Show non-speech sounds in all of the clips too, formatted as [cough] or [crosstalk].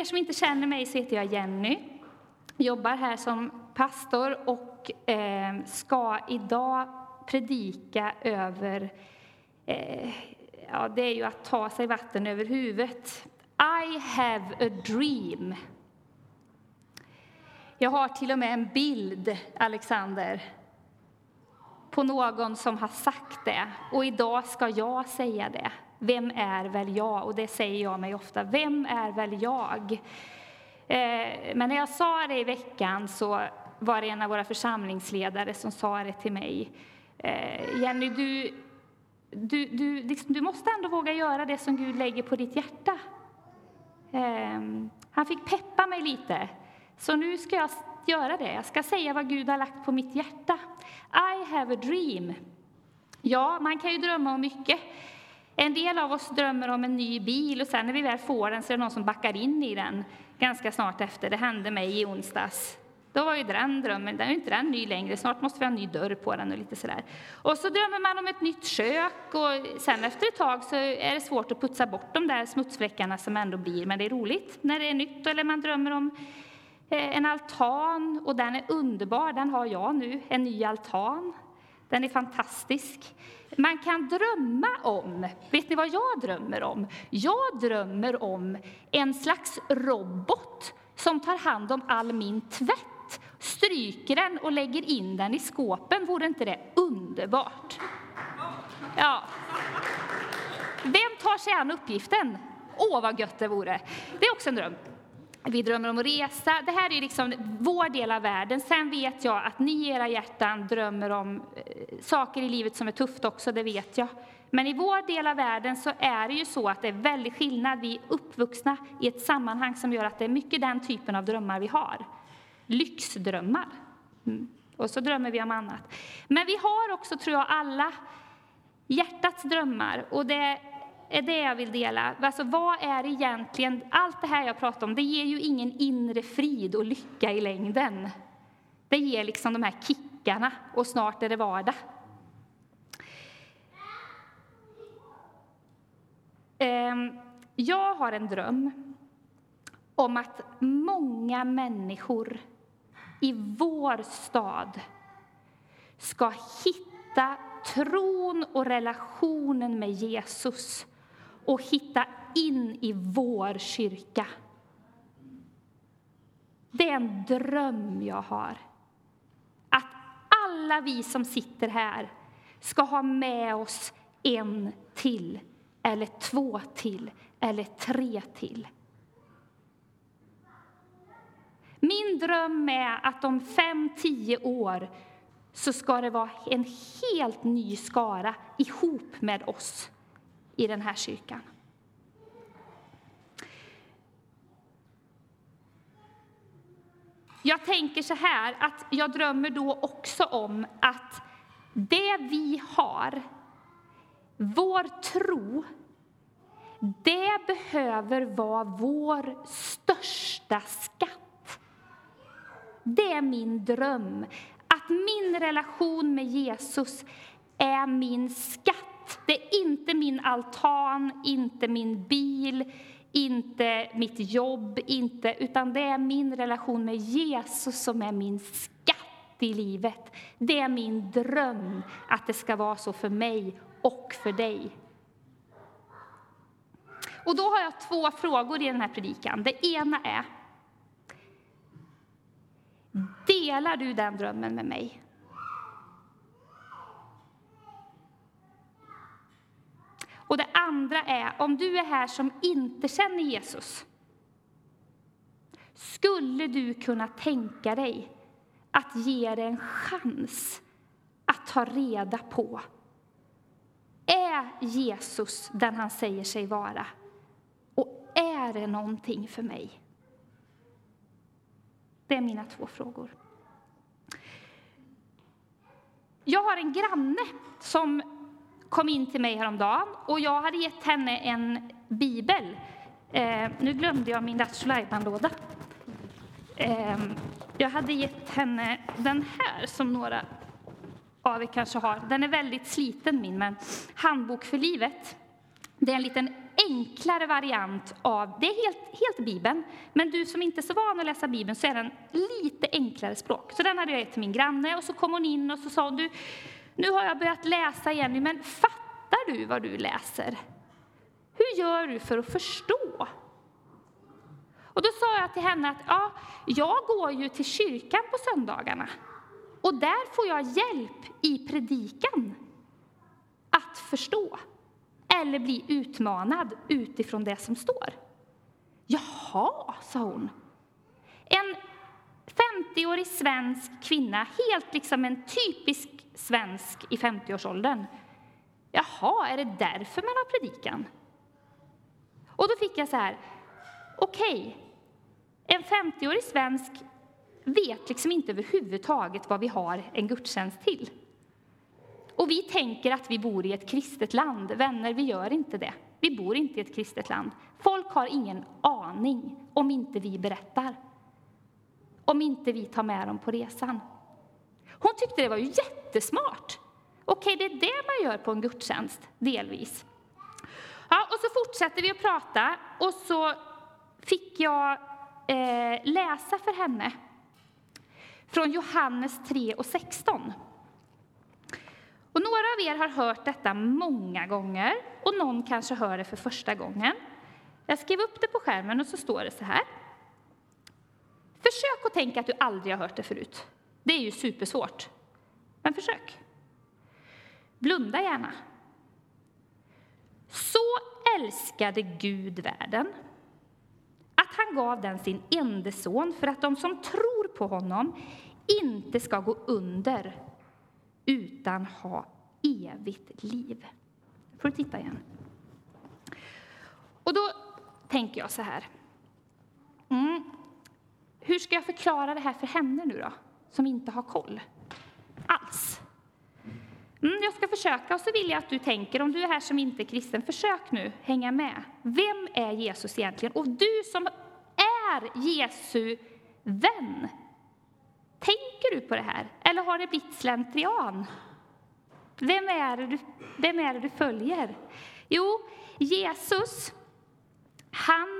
er som inte känner mig så heter jag Jenny. Jobbar här som pastor och eh, ska idag predika över, eh, ja det är ju att ta sig vatten över huvudet. I have a dream. Jag har till och med en bild, Alexander, på någon som har sagt det. Och idag ska jag säga det. Vem är väl jag? Och det säger jag mig ofta. Vem är väl jag? Eh, men när jag sa det i veckan så var det en av våra församlingsledare som sa det till mig. Eh, Jenny, du, du, du, liksom, du måste ändå våga göra det som Gud lägger på ditt hjärta. Eh, han fick peppa mig lite. Så nu ska jag göra det. Jag ska säga vad Gud har lagt på mitt hjärta. I have a dream. Ja, man kan ju drömma om mycket. En del av oss drömmer om en ny bil och sen när vi väl får den så är det någon som backar in i den ganska snart efter. Det hände mig i onsdags. Då var ju den drömmen, den är inte den ny längre, snart måste vi ha en ny dörr på den och lite sådär. Och så drömmer man om ett nytt kök och sen efter ett tag så är det svårt att putsa bort de där smutsfläckarna som ändå blir, men det är roligt när det är nytt. Eller man drömmer om eh, en altan och den är underbar, den har jag nu, en ny altan. Den är fantastisk. Man kan drömma om, vet ni vad jag drömmer om? Jag drömmer om en slags robot som tar hand om all min tvätt, stryker den och lägger in den i skåpen. Vore inte det underbart? Ja. Vem tar sig an uppgiften? Åh, vad gött det vore! Det är också en dröm. Vi drömmer om att resa. Det här är liksom vår del av världen. Sen vet jag att ni i era hjärtan drömmer om eh, saker i livet som är tufft också, det vet jag. Men i vår del av världen så är det ju så att det är väldigt skillnad. Vi är uppvuxna i ett sammanhang som gör att det är mycket den typen av drömmar vi har. Lyxdrömmar. Mm. Och så drömmer vi om annat. Men vi har också, tror jag, alla hjärtats drömmar. Och det är det jag vill dela. Alltså, vad är egentligen, allt det här jag pratar om, det ger ju ingen inre frid och lycka i längden. Det ger liksom de här kickarna och snart är det vardag. Ehm, jag har en dröm om att många människor i vår stad ska hitta tron och relationen med Jesus och hitta in i vår kyrka. Det är en dröm jag har. Att alla vi som sitter här ska ha med oss en till, eller två till, eller tre till. Min dröm är att om fem, tio år så ska det vara en helt ny skara ihop med oss i den här kyrkan. Jag tänker så här att jag drömmer då också om att det vi har, vår tro, det behöver vara vår största skatt. Det är min dröm, att min relation med Jesus är min skatt det är inte min altan, inte min bil, inte mitt jobb, inte, utan det är min relation med Jesus som är min skatt i livet. Det är min dröm att det ska vara så för mig och för dig. Och då har jag två frågor i den här predikan. Det ena är, delar du den drömmen med mig? Och det andra är, om du är här som inte känner Jesus, skulle du kunna tänka dig att ge det en chans att ta reda på är Jesus den han säger sig vara? Och är det någonting för mig? Det är mina två frågor. Jag har en granne som kom in till mig häromdagen och jag hade gett henne en bibel. Eh, nu glömde jag min Lattjo låda eh, Jag hade gett henne den här som några av er kanske har. Den är väldigt sliten min, men Handbok för livet. Det är en liten enklare variant av, det är helt, helt Bibeln, men du som inte är så van att läsa Bibeln så är den lite enklare språk. Så den hade jag gett till min granne och så kom hon in och så sa hon, du, nu har jag börjat läsa igen, men fattar du vad du läser? Hur gör du för att förstå? Och då sa jag till henne att ja, jag går ju till kyrkan på söndagarna och där får jag hjälp i predikan att förstå eller bli utmanad utifrån det som står. Jaha, sa hon. En 50-årig svensk kvinna, helt liksom en typisk svensk i 50-årsåldern. Jaha, är det därför man har predikan? Och då fick jag så här, okej, okay, en 50-årig svensk vet liksom inte överhuvudtaget vad vi har en gudstjänst till. Och vi tänker att vi bor i ett kristet land. Vänner, vi gör inte det. Vi bor inte i ett kristet land. Folk har ingen aning om inte vi berättar. Om inte vi tar med dem på resan. Hon tyckte det var ju jättesmart. Okej, det är det man gör på en gudstjänst, delvis. Ja, och så fortsätter vi att prata och så fick jag eh, läsa för henne från Johannes 3 och 16. Och några av er har hört detta många gånger och någon kanske hör det för första gången. Jag skrev upp det på skärmen och så står det så här. Försök att tänka att du aldrig har hört det förut. Det är ju supersvårt. Men försök. Blunda gärna. Så älskade Gud världen att han gav den sin enda son för att de som tror på honom inte ska gå under utan ha evigt liv. får du titta igen. Och då tänker jag så här. Mm, hur ska jag förklara det här för henne nu då, som inte har koll alls? Mm, jag ska försöka och så vill jag att du tänker, om du är här som inte är kristen, försök nu hänga med. Vem är Jesus egentligen? Och du som är Jesu vän, tänker du på det här? Eller har det blivit slentrian? Vem är det du, vem är det du följer? Jo, Jesus, han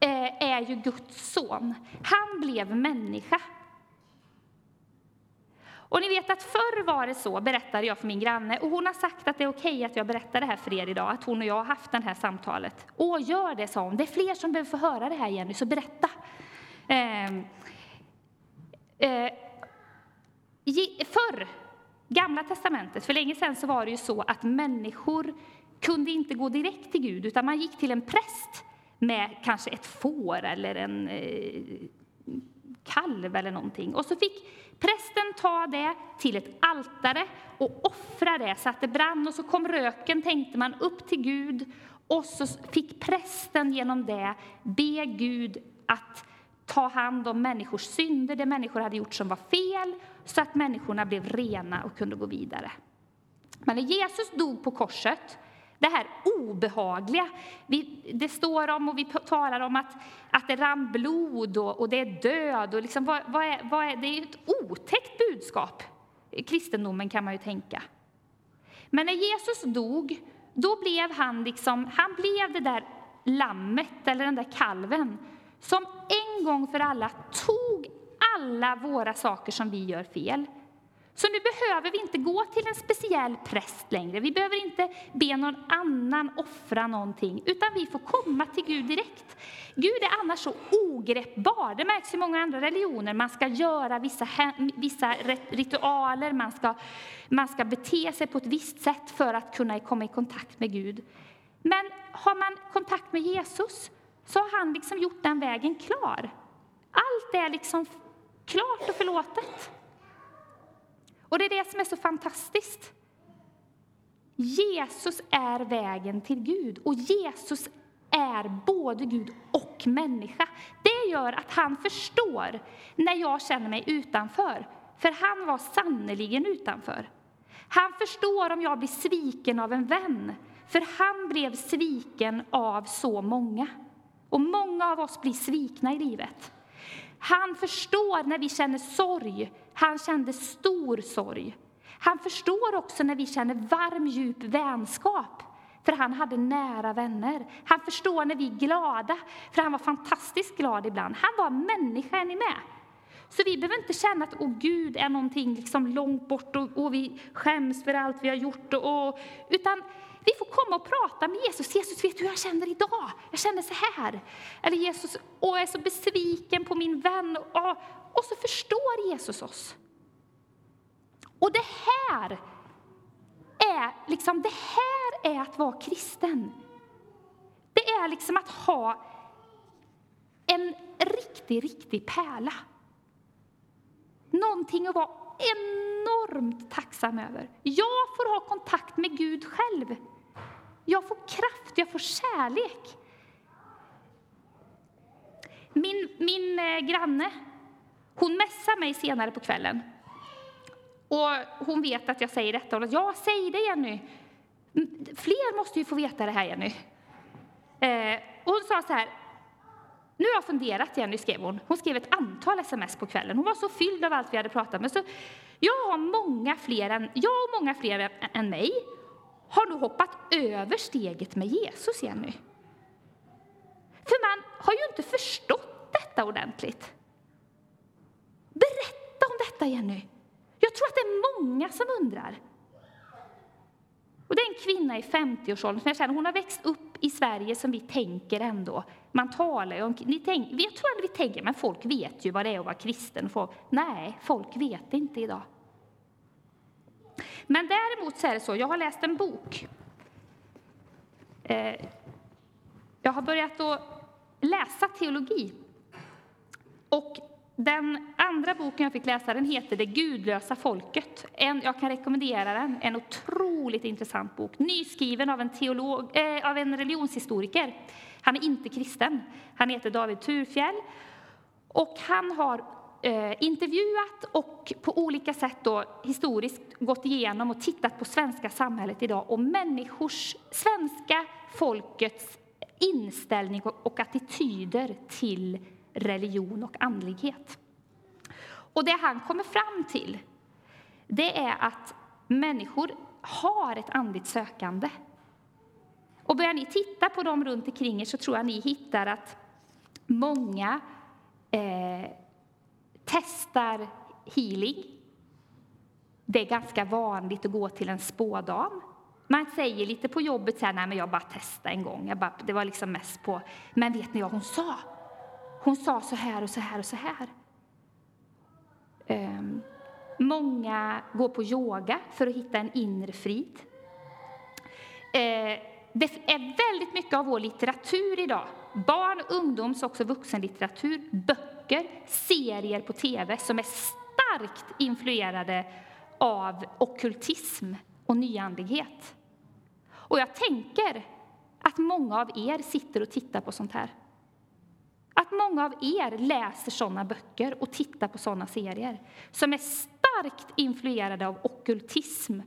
Eh, är ju Guds son. Han blev människa. Och ni vet att förr var det så, berättade jag för min granne, och hon har sagt att det är okej att jag berättar det här för er idag, att hon och jag har haft det här samtalet. Åh, gör det, sa hon. Det är fler som behöver få höra det här, Jenny, så berätta. Ehm, eh, eh, förr, Gamla testamentet, för länge sedan så var det ju så att människor kunde inte gå direkt till Gud, utan man gick till en präst med kanske ett får eller en eh, kalv eller någonting. Och så fick prästen ta det till ett altare och offra det så att det brann och så kom röken, tänkte man, upp till Gud och så fick prästen genom det be Gud att ta hand om människors synder, det människor hade gjort som var fel, så att människorna blev rena och kunde gå vidare. Men när Jesus dog på korset det här obehagliga. Vi, det står om och vi talar om att, att det rann blod och, och det är död. Och liksom, vad, vad är, vad är, det är ett otäckt budskap, kristendomen kan man ju tänka. Men när Jesus dog, då blev han liksom, han blev det där lammet eller den där kalven som en gång för alla tog alla våra saker som vi gör fel så nu behöver vi inte gå till en speciell präst längre. Vi behöver inte be någon annan offra någonting, utan vi får komma till Gud direkt. Gud är annars så ogreppbar. Det märks i många andra religioner. Man ska göra vissa, vissa ritualer, man ska, man ska bete sig på ett visst sätt för att kunna komma i kontakt med Gud. Men har man kontakt med Jesus så har han liksom gjort den vägen klar. Allt är liksom klart och förlåtet. Och det är det som är så fantastiskt. Jesus är vägen till Gud och Jesus är både Gud och människa. Det gör att han förstår när jag känner mig utanför, för han var sannerligen utanför. Han förstår om jag blir sviken av en vän, för han blev sviken av så många. Och många av oss blir svikna i livet. Han förstår när vi känner sorg. Han kände stor sorg. Han förstår också när vi känner varm, djup vänskap. för han hade nära vänner. Han förstår när vi är glada, för han var fantastiskt glad ibland. Han var människa, är ni med? Så vi behöver inte känna att oh, Gud är någonting liksom långt bort och, och vi skäms för allt vi har gjort. Och, och, utan vi får komma och prata med Jesus. Jesus, vet du hur jag känner idag? Jag känner så här. Eller Jesus, åh, jag är så besviken på min vän. Och, och så förstår Jesus oss. Och det här är liksom, det här är att vara kristen. Det är liksom att ha en riktig, riktig pärla. Någonting att vara enormt tacksam över. Jag får ha kontakt med Gud själv. Jag får kraft, jag får kärlek. Min, min eh, granne, hon messar mig senare på kvällen. Och hon vet att jag säger detta. Och ja, säg det Jenny. Fler måste ju få veta det här Jenny. Eh, och hon sa så här, nu har jag funderat, Jenny, skrev hon. Hon skrev ett antal sms på kvällen. Hon var så fylld av allt vi hade pratat med. Så jag har många fler än, jag och många fler än mig har nog hoppat över steget med Jesus, Jenny. För man har ju inte förstått detta ordentligt. Berätta om detta, Jenny. Jag tror att det är många som undrar. Och det är en kvinna i 50-årsåldern som jag känner, hon har växt upp i Sverige som vi tänker ändå. Man talar ju om, ni tänk, jag tror att vi tänker, men folk vet ju vad det är att vara kristen. Folk, nej, folk vet inte idag. Men däremot så är det så, jag har läst en bok. Eh, jag har börjat att läsa teologi. Och den andra boken jag fick läsa den heter Det gudlösa folket. En, jag kan rekommendera den. En otroligt intressant bok. Nyskriven av en, teolog, eh, av en religionshistoriker. Han är inte kristen. Han heter David Turfjell. Och han har eh, intervjuat och på olika sätt då, historiskt gått igenom och tittat på svenska samhället idag och människors, svenska folkets inställning och, och attityder till religion och andlighet. Och det han kommer fram till, det är att människor har ett andligt sökande. Och börjar ni titta på dem runt omkring er så tror jag ni hittar att många eh, testar healing. Det är ganska vanligt att gå till en spådam. Man säger lite på jobbet så här, nej men jag bara testade en gång. Jag bara, det var liksom mest på, men vet ni vad hon sa? Hon sa så här och så här och så här. Um, många går på yoga för att hitta en inre frid. Uh, det är väldigt mycket av vår litteratur idag, barn, ungdoms och vuxenlitteratur, böcker, serier på tv som är starkt influerade av okkultism och nyandlighet. Och jag tänker att många av er sitter och tittar på sånt här. Att många av er läser såna böcker och tittar på såna serier som är starkt influerade av okkultism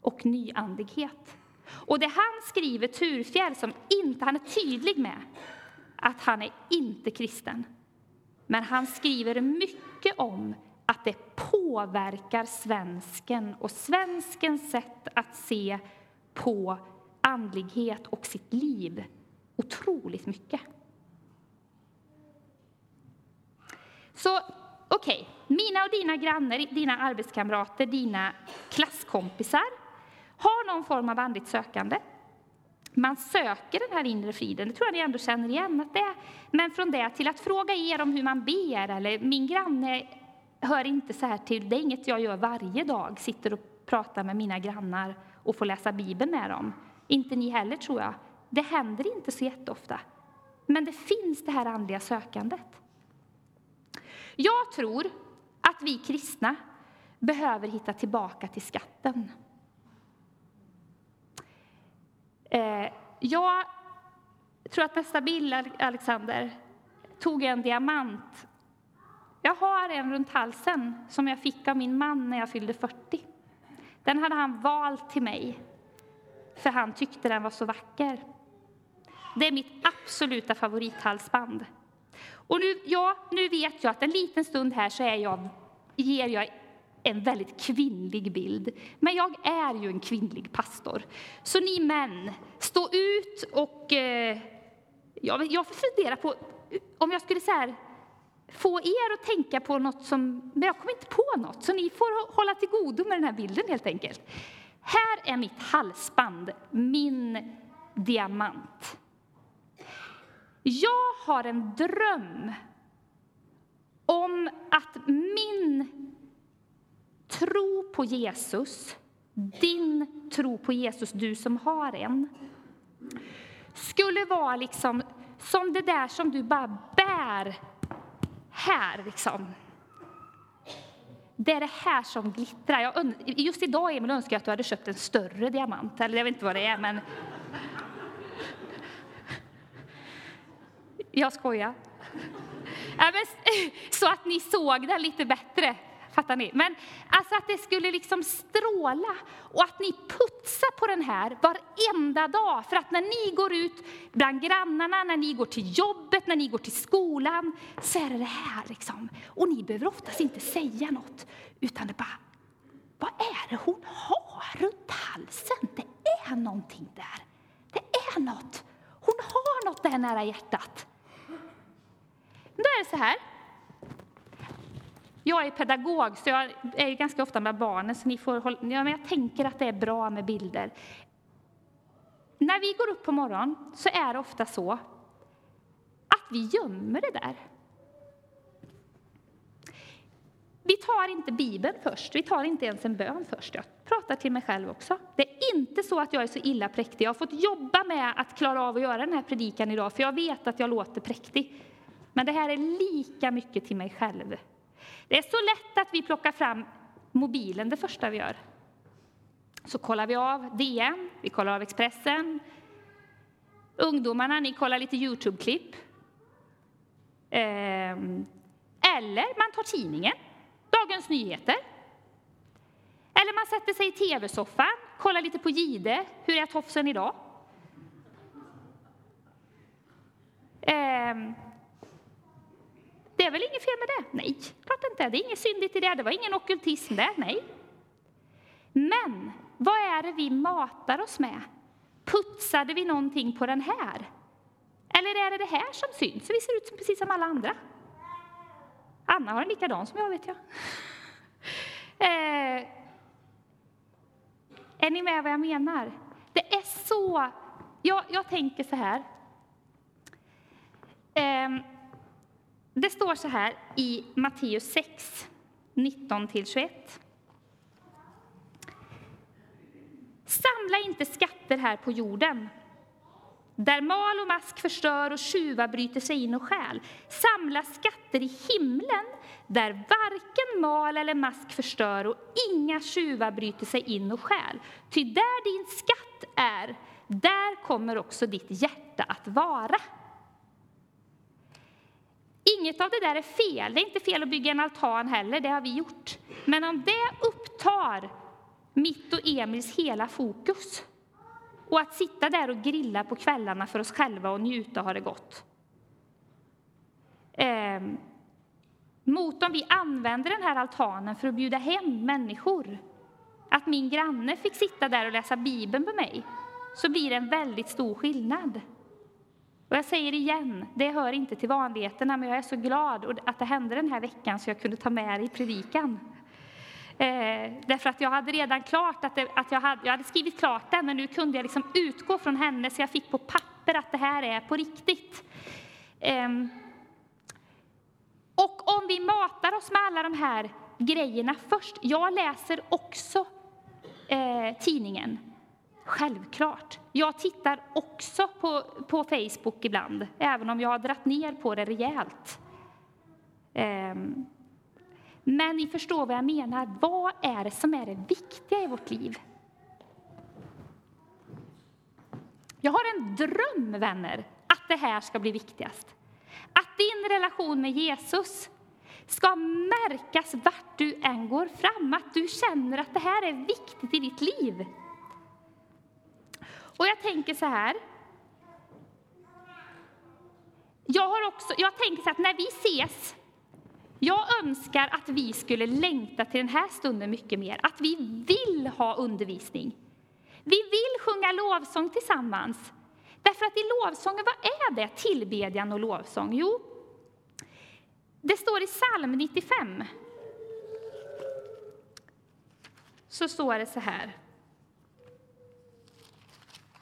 och nyandlighet. Och det han skriver, Turfjell, som inte, han är tydlig med att han är inte kristen. Men han skriver mycket om att det påverkar svensken och svenskens sätt att se på andlighet och sitt liv otroligt mycket. Så okej, okay. mina och dina grannar, dina arbetskamrater, dina klasskompisar har någon form av andligt sökande. Man söker den här inre friden, det tror jag ni ändå känner igen. Att det Men från det till att fråga er om hur man ber, eller min granne hör inte så här till, det är inget jag gör varje dag, sitter och pratar med mina grannar och får läsa Bibeln med dem. Inte ni heller, tror jag. Det händer inte så jätteofta. Men det finns det här andliga sökandet. Jag tror att vi kristna behöver hitta tillbaka till skatten. Eh, jag tror att nästa bild, Alexander, tog en diamant. Jag har en runt halsen som jag fick av min man när jag fyllde 40. Den hade han valt till mig, för han tyckte den var så vacker. Det är mitt absoluta favorithalsband. Och nu, ja, nu vet jag att en liten stund här så är jag, ger jag en väldigt kvinnlig bild. Men jag är ju en kvinnlig pastor. Så ni män, stå ut och... Eh, jag, jag funderar på om jag skulle så här, få er att tänka på något som... Men jag kommer inte på något, så ni får hålla till godo med den här bilden helt enkelt. Här är mitt halsband, min diamant. Jag har en dröm om att min tro på Jesus, din tro på Jesus, du som har en, skulle vara liksom som det där som du bara bär här. Liksom. Det är det här som glittrar. Jag, just idag Emil önskar jag att du hade köpt en större diamant. Eller jag vet inte vad det är, men... Jag skojar. [laughs] Så att ni såg det lite bättre. Fattar ni? Men alltså att det skulle liksom stråla och att ni putsar på den här varenda dag. För att när ni går ut bland grannarna, när ni går till jobbet, när ni går till skolan, så är det det här liksom. Och ni behöver oftast inte säga något, utan det bara, vad är det hon har runt halsen? Det är någonting där. Det är något. Hon har något där nära hjärtat. Då är det så här. Jag är pedagog, så jag är ganska ofta med barnen, så ni får hålla, ja, men jag tänker att det är bra med bilder. När vi går upp på morgonen så är det ofta så att vi gömmer det där. Vi tar inte Bibeln först, vi tar inte ens en bön först. Jag pratar till mig själv också. Det är inte så att jag är så illa präktig. Jag har fått jobba med att klara av att göra den här predikan idag, för jag vet att jag låter präktig. Men det här är lika mycket till mig själv. Det är så lätt att vi plockar fram mobilen det första vi gör. Så kollar vi av DN, vi kollar av Expressen. Ungdomarna, ni kollar lite Youtube-klipp. Ehm, eller man tar tidningen, Dagens Nyheter. Eller man sätter sig i tv-soffan, kollar lite på Gide. Hur är tofsen idag? Det är väl inget fel med det? Nej, klart inte. Det är inget syndigt i det. Det var ingen okultism där, nej. Men vad är det vi matar oss med? Putsade vi någonting på den här? Eller är det det här som syns? Vi ser ut som, precis som alla andra. Anna har en likadan som jag, vet jag. [laughs] Eh, är ni med vad jag menar? Det är så... Jag, jag tänker så här. Eh, det står så här i Matteus 6, 19-21. Samla inte skatter här på jorden där mal och mask förstör och tjuvar bryter sig in och stjäl. Samla skatter i himlen där varken mal eller mask förstör och inga tjuvar bryter sig in och stjäl. Ty där din skatt är, där kommer också ditt hjärta att vara. Inget av det där är fel. Det är inte fel att bygga en altan heller, det har vi gjort. Men om det upptar mitt och Emils hela fokus och att sitta där och grilla på kvällarna för oss själva och njuta och ha det gott. Eh, mot om vi använder den här altanen för att bjuda hem människor. Att min granne fick sitta där och läsa Bibeln med mig, så blir det en väldigt stor skillnad. Och jag säger igen, det hör inte till vanligheterna, men jag är så glad att det hände den här veckan så jag kunde ta med det i predikan. Eh, därför att jag hade redan klart att, det, att jag, hade, jag hade skrivit klart det, men nu kunde jag liksom utgå från henne så jag fick på papper att det här är på riktigt. Eh, och om vi matar oss med alla de här grejerna först. Jag läser också eh, tidningen Självklart. Jag tittar också på, på Facebook ibland, även om jag har dratt ner på det rejält. Um, men ni förstår vad jag menar. Vad är det som är det viktiga i vårt liv? Jag har en dröm, vänner, att det här ska bli viktigast. Att din relation med Jesus ska märkas vart du än går fram. Att du känner att det här är viktigt i ditt liv. Och jag tänker så här. Jag, har också, jag tänker så att när vi ses Jag önskar att vi skulle längta till den här stunden mycket mer, att vi vill ha undervisning. Vi vill sjunga lovsång tillsammans. Därför att i lovsången, vad är det? Tillbedjan och lovsång? Jo, det står i psalm 95. Så står det så här.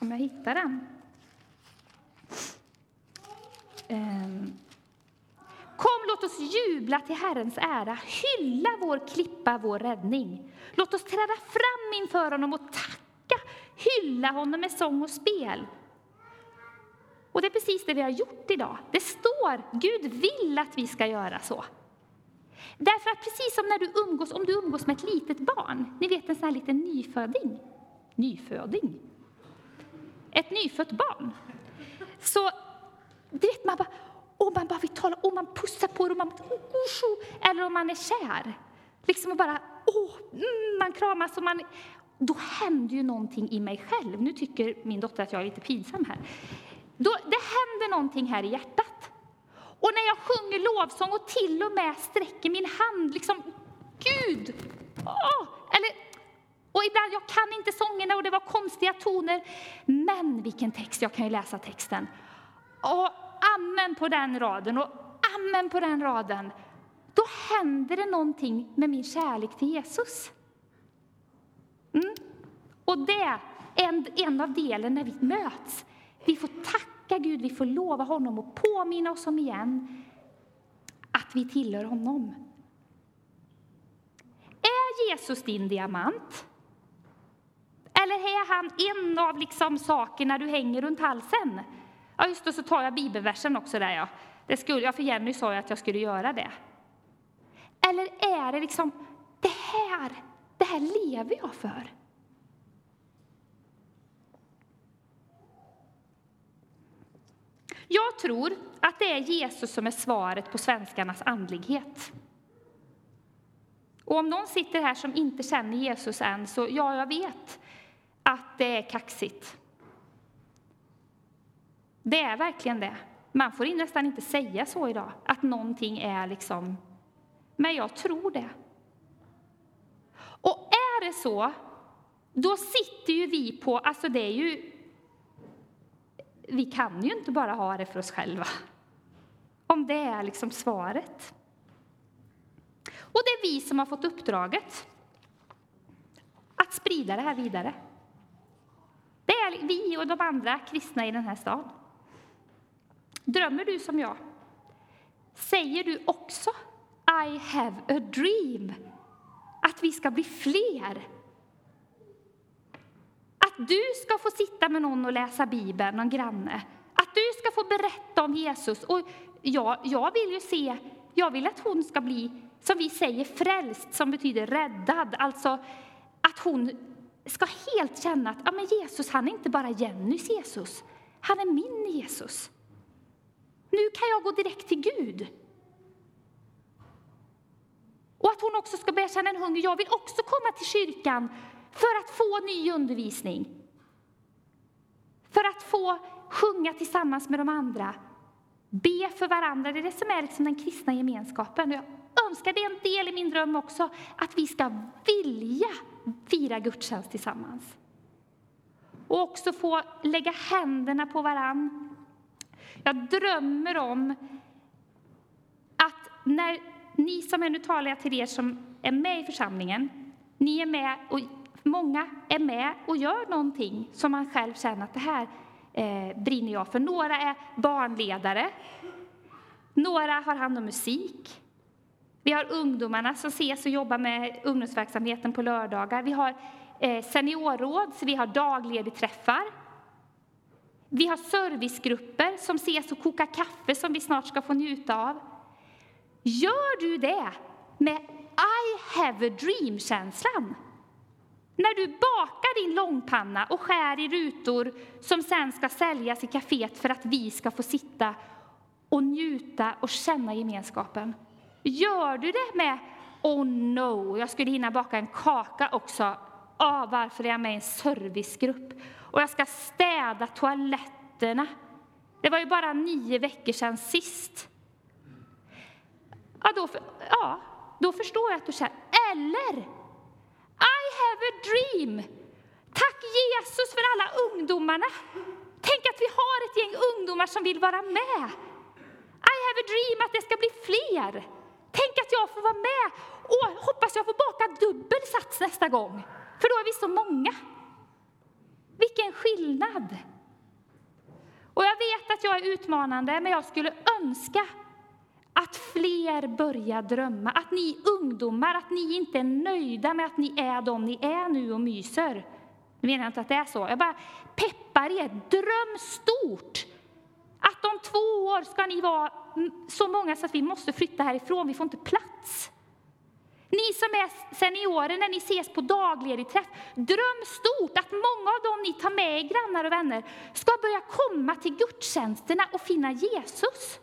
Om jag hittar den. Ehm. Kom, låt oss jubla till Herrens ära, hylla vår klippa, vår räddning. Låt oss träda fram inför honom och tacka, hylla honom med sång och spel. Och det är precis det vi har gjort idag. Det står, Gud vill att vi ska göra så. Därför att precis som när du umgås, om du umgås med ett litet barn, ni vet en sån här liten nyföding, nyföding, ett nyfött barn. Så, du vet, man bara, och man bara vill tala, och man pussar på det, och man, oh, eller om man är kär. Liksom och bara, oh, mm, man kramas och man, då händer ju någonting i mig själv. Nu tycker min dotter att jag är lite pinsam här. Då, det händer någonting här i hjärtat. Och när jag sjunger lovsång och till och med sträcker min hand, liksom, Gud! Oh, och ibland, jag kan inte sångerna och det var konstiga toner. Men vilken text, jag kan ju läsa texten. Och amen på den raden och amen på den raden. Då händer det någonting med min kärlek till Jesus. Mm. Och det är en, en av delen när vi möts. Vi får tacka Gud, vi får lova honom och påminna oss om igen att vi tillhör honom. Är Jesus din diamant? Eller är han en av liksom sakerna du hänger runt halsen? Ja, just det, så tar jag bibelversen också där. Ja. Det skulle, ja, för Jenny sa ju att jag skulle göra det. Eller är det liksom, det här, det här lever jag för? Jag tror att det är Jesus som är svaret på svenskarnas andlighet. Och om någon sitter här som inte känner Jesus än, så ja, jag vet att det är kaxigt. Det är verkligen det. Man får nästan inte säga så idag, att någonting är liksom... Men jag tror det. Och är det så, då sitter ju vi på... Alltså det är ju... Vi kan ju inte bara ha det för oss själva. Om det är liksom svaret. Och det är vi som har fått uppdraget att sprida det här vidare. Det är vi och de andra kristna i den här staden. Drömmer du som jag? Säger du också I have a dream? Att vi ska bli fler? Att du ska få sitta med någon och läsa Bibeln, någon granne? Att du ska få berätta om Jesus? Och jag, jag vill ju se, jag vill att hon ska bli, som vi säger, frälst, som betyder räddad. Alltså att hon ska helt känna att ja, men Jesus, han är inte bara Jennys Jesus, han är min Jesus. Nu kan jag gå direkt till Gud. Och att hon också ska börja känna en hunger. Jag vill också komma till kyrkan för att få ny undervisning. För att få sjunga tillsammans med de andra. Be för varandra. Det är det som är liksom den kristna gemenskapen. Jag önskar, det är en del i min dröm också, att vi ska vilja fira gudstjänst tillsammans. Och också få lägga händerna på varandra jag drömmer om att när ni som är, nu talar jag till er som är med i församlingen, ni är med och många är med och gör någonting som man själv känner att det här eh, brinner jag för. Några är barnledare, några har hand om musik. Vi har ungdomarna som ses och jobbar med ungdomsverksamheten på lördagar. Vi har eh, seniorråd, så vi har dagledigträffar. Vi har servicegrupper som ses och kokar kaffe som vi snart ska få njuta av. Gör du det med I have a dream-känslan? När du bakar din långpanna och skär i rutor som sen ska säljas i kaféet för att vi ska få sitta och njuta och känna gemenskapen. Gör du det med Oh no, jag skulle hinna baka en kaka också. Ah, varför är jag med i en servicegrupp? och jag ska städa toaletterna. Det var ju bara nio veckor sedan sist. ja då, ja, då förstår jag att du känner. Eller, I have a dream. Tack Jesus för alla ungdomarna. Tänk att vi har ett gäng ungdomar som vill vara med. I have a dream att det ska bli fler. Tänk att jag får vara med och hoppas jag får baka dubbel sats nästa gång. För då är vi så många. Vilken skillnad! Och jag vet att jag är utmanande, men jag skulle önska att fler börjar drömma. Att ni ungdomar, att ni inte är nöjda med att ni är de ni är nu och myser. Nu menar jag inte att det är så. Jag bara peppar er. Dröm stort! Att om två år ska ni vara så många så att vi måste flytta härifrån. Vi får inte plats. Ni som är seniorer, när ni ses på daglig träff, dröm stort att många av dem ni tar med er, grannar och vänner, ska börja komma till gudstjänsterna och finna Jesus.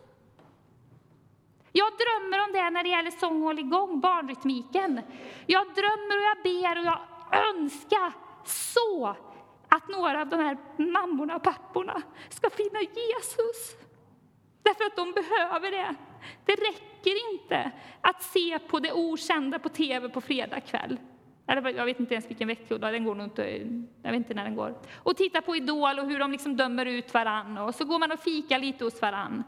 Jag drömmer om det när det gäller sång och igång, barnrytmiken. Jag drömmer och jag ber och jag önskar så att några av de här mammorna och papporna ska finna Jesus. Därför att de behöver det. Det räcker inte att se på det okända på tv på fredag kväll. Eller jag vet inte ens vilken veckodag, den går nog inte, jag vet inte när den går. Och titta på Idol och hur de liksom dömer ut varann och så går man och fikar lite hos varann.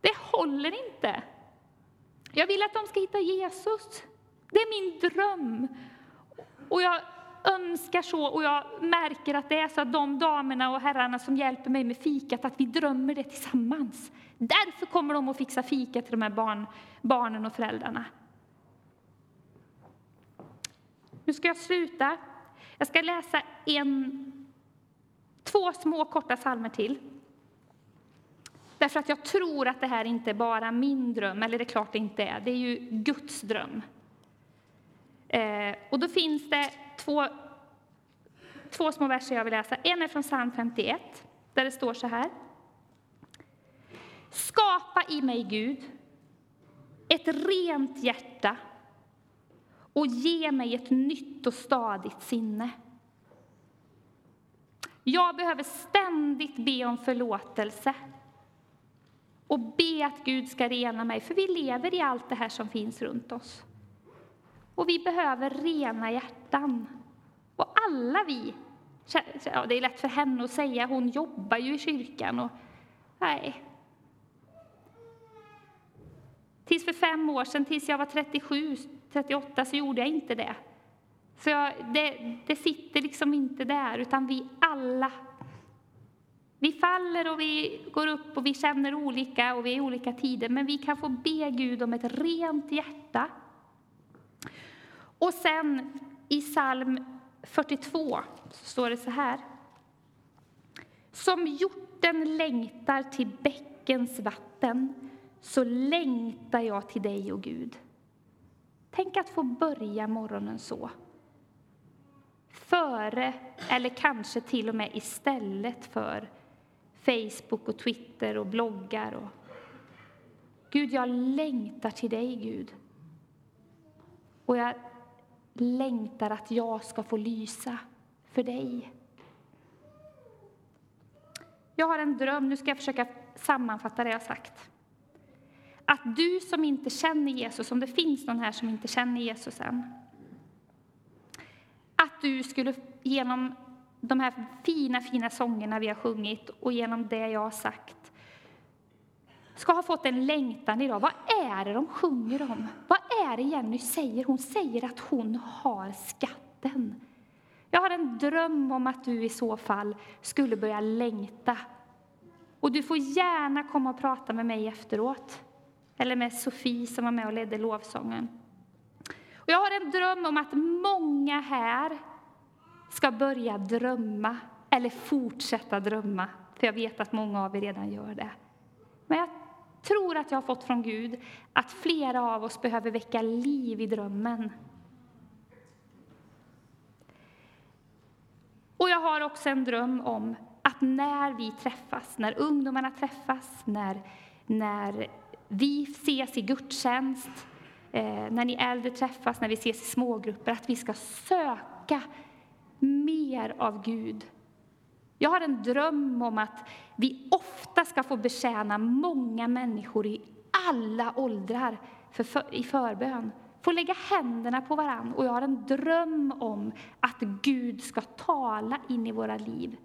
Det håller inte. Jag vill att de ska hitta Jesus. Det är min dröm. Och jag önskar så och jag märker att det är så att de damerna och herrarna som hjälper mig med fikat, att vi drömmer det tillsammans. Därför kommer de att fixa fika till de här barn, barnen och föräldrarna. Nu ska jag sluta. Jag ska läsa en, två små korta salmer till. Därför att jag tror att det här inte är bara min dröm, eller det är klart det inte är. Det är ju Guds dröm. Eh, och då finns det två, två små verser jag vill läsa. En är från psalm 51, där det står så här. Skapa i mig, Gud, ett rent hjärta och ge mig ett nytt och stadigt sinne. Jag behöver ständigt be om förlåtelse och be att Gud ska rena mig, för vi lever i allt det här som finns runt oss. Och vi behöver rena hjärtan. Och alla vi, ja, det är lätt för henne att säga, hon jobbar ju i kyrkan. Och, nej. Tills för fem år sedan, tills jag var 37, 38, så gjorde jag inte det. Så jag, det, det sitter liksom inte där, utan vi alla vi faller och vi går upp och vi känner olika och vi är i olika tider, men vi kan få be Gud om ett rent hjärta. Och sen i psalm 42 så står det så här. Som hjorten längtar till bäckens vatten så längtar jag till dig, och Gud. Tänk att få börja morgonen så. Före, eller kanske till och med istället för Facebook och Twitter och bloggar. Och... Gud, jag längtar till dig, Gud. Och jag längtar att jag ska få lysa för dig. Jag har en dröm, nu ska jag försöka sammanfatta det jag sagt. Att du som inte känner Jesus, om det finns någon här som inte känner Jesus än, att du skulle genom de här fina, fina sångerna vi har sjungit och genom det jag har sagt ska ha fått en längtan idag. Vad är det de sjunger om? Vad är det Jenny säger? Hon säger att hon har skatten. Jag har en dröm om att du i så fall skulle börja längta. Och du får gärna komma och prata med mig efteråt. Eller med Sofie som var med och ledde lovsången. Och jag har en dröm om att många här ska börja drömma eller fortsätta drömma. För jag vet att många av er redan gör det. Men jag tror att jag har fått från Gud att flera av oss behöver väcka liv i drömmen. Och jag har också en dröm om att när vi träffas, när ungdomarna träffas, när, när vi ses i gudstjänst, eh, när ni äldre träffas, när vi ses i smågrupper, att vi ska söka mer av Gud. Jag har en dröm om att vi ofta ska få betjäna många människor i alla åldrar för, för, i förbön få lägga händerna på varann. Och jag har en dröm om att Gud ska tala in i våra liv.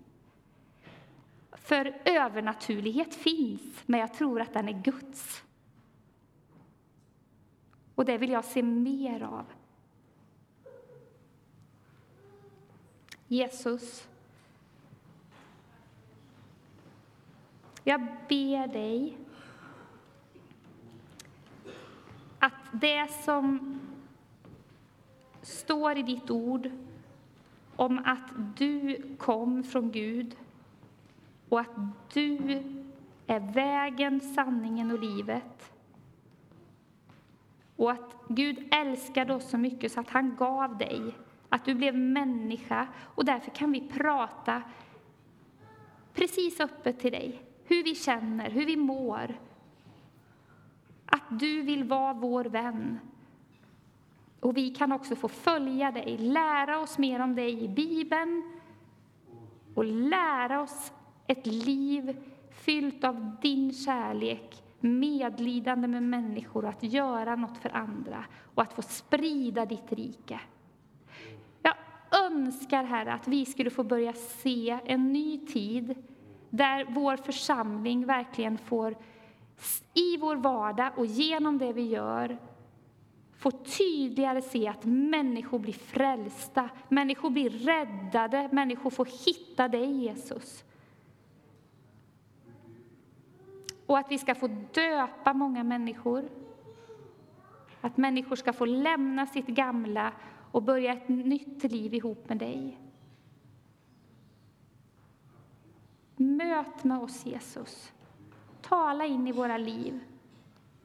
För övernaturlighet finns, men jag tror att den är Guds. Och det vill jag se mer av. Jesus, jag ber dig att det som står i ditt ord om att du kom från Gud och att du är vägen, sanningen och livet. Och att Gud älskade oss så mycket så att han gav dig, att du blev människa. Och därför kan vi prata precis öppet till dig, hur vi känner, hur vi mår. Att du vill vara vår vän. Och vi kan också få följa dig, lära oss mer om dig i Bibeln och lära oss ett liv fyllt av din kärlek, medlidande med människor och att göra något för andra och att få sprida ditt rike. Jag önskar, Herre, att vi skulle få börja se en ny tid där vår församling verkligen får i vår vardag och genom det vi gör få tydligare se att människor blir frälsta, människor blir räddade, människor får hitta dig, Jesus. Och att vi ska få döpa många människor. Att människor ska få lämna sitt gamla och börja ett nytt liv ihop med dig. Möt med oss, Jesus. Tala in i våra liv.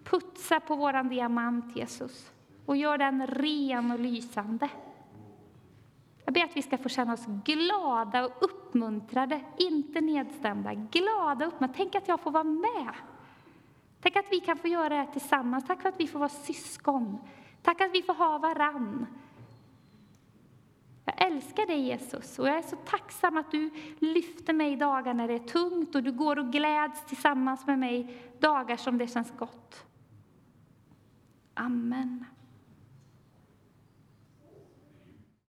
Putsa på vår diamant, Jesus, och gör den ren och lysande. Jag ber att vi ska få känna oss glada och uppmuntrade, inte nedstämda. Glada och uppmuntrade. Tänk att jag får vara med. Tänk att vi kan få göra det här tillsammans. Tack för att vi får vara syskon. Tack att vi får ha varann. Jag älskar dig Jesus och jag är så tacksam att du lyfter mig dagar när det är tungt och du går och gläds tillsammans med mig dagar som det känns gott. Amen.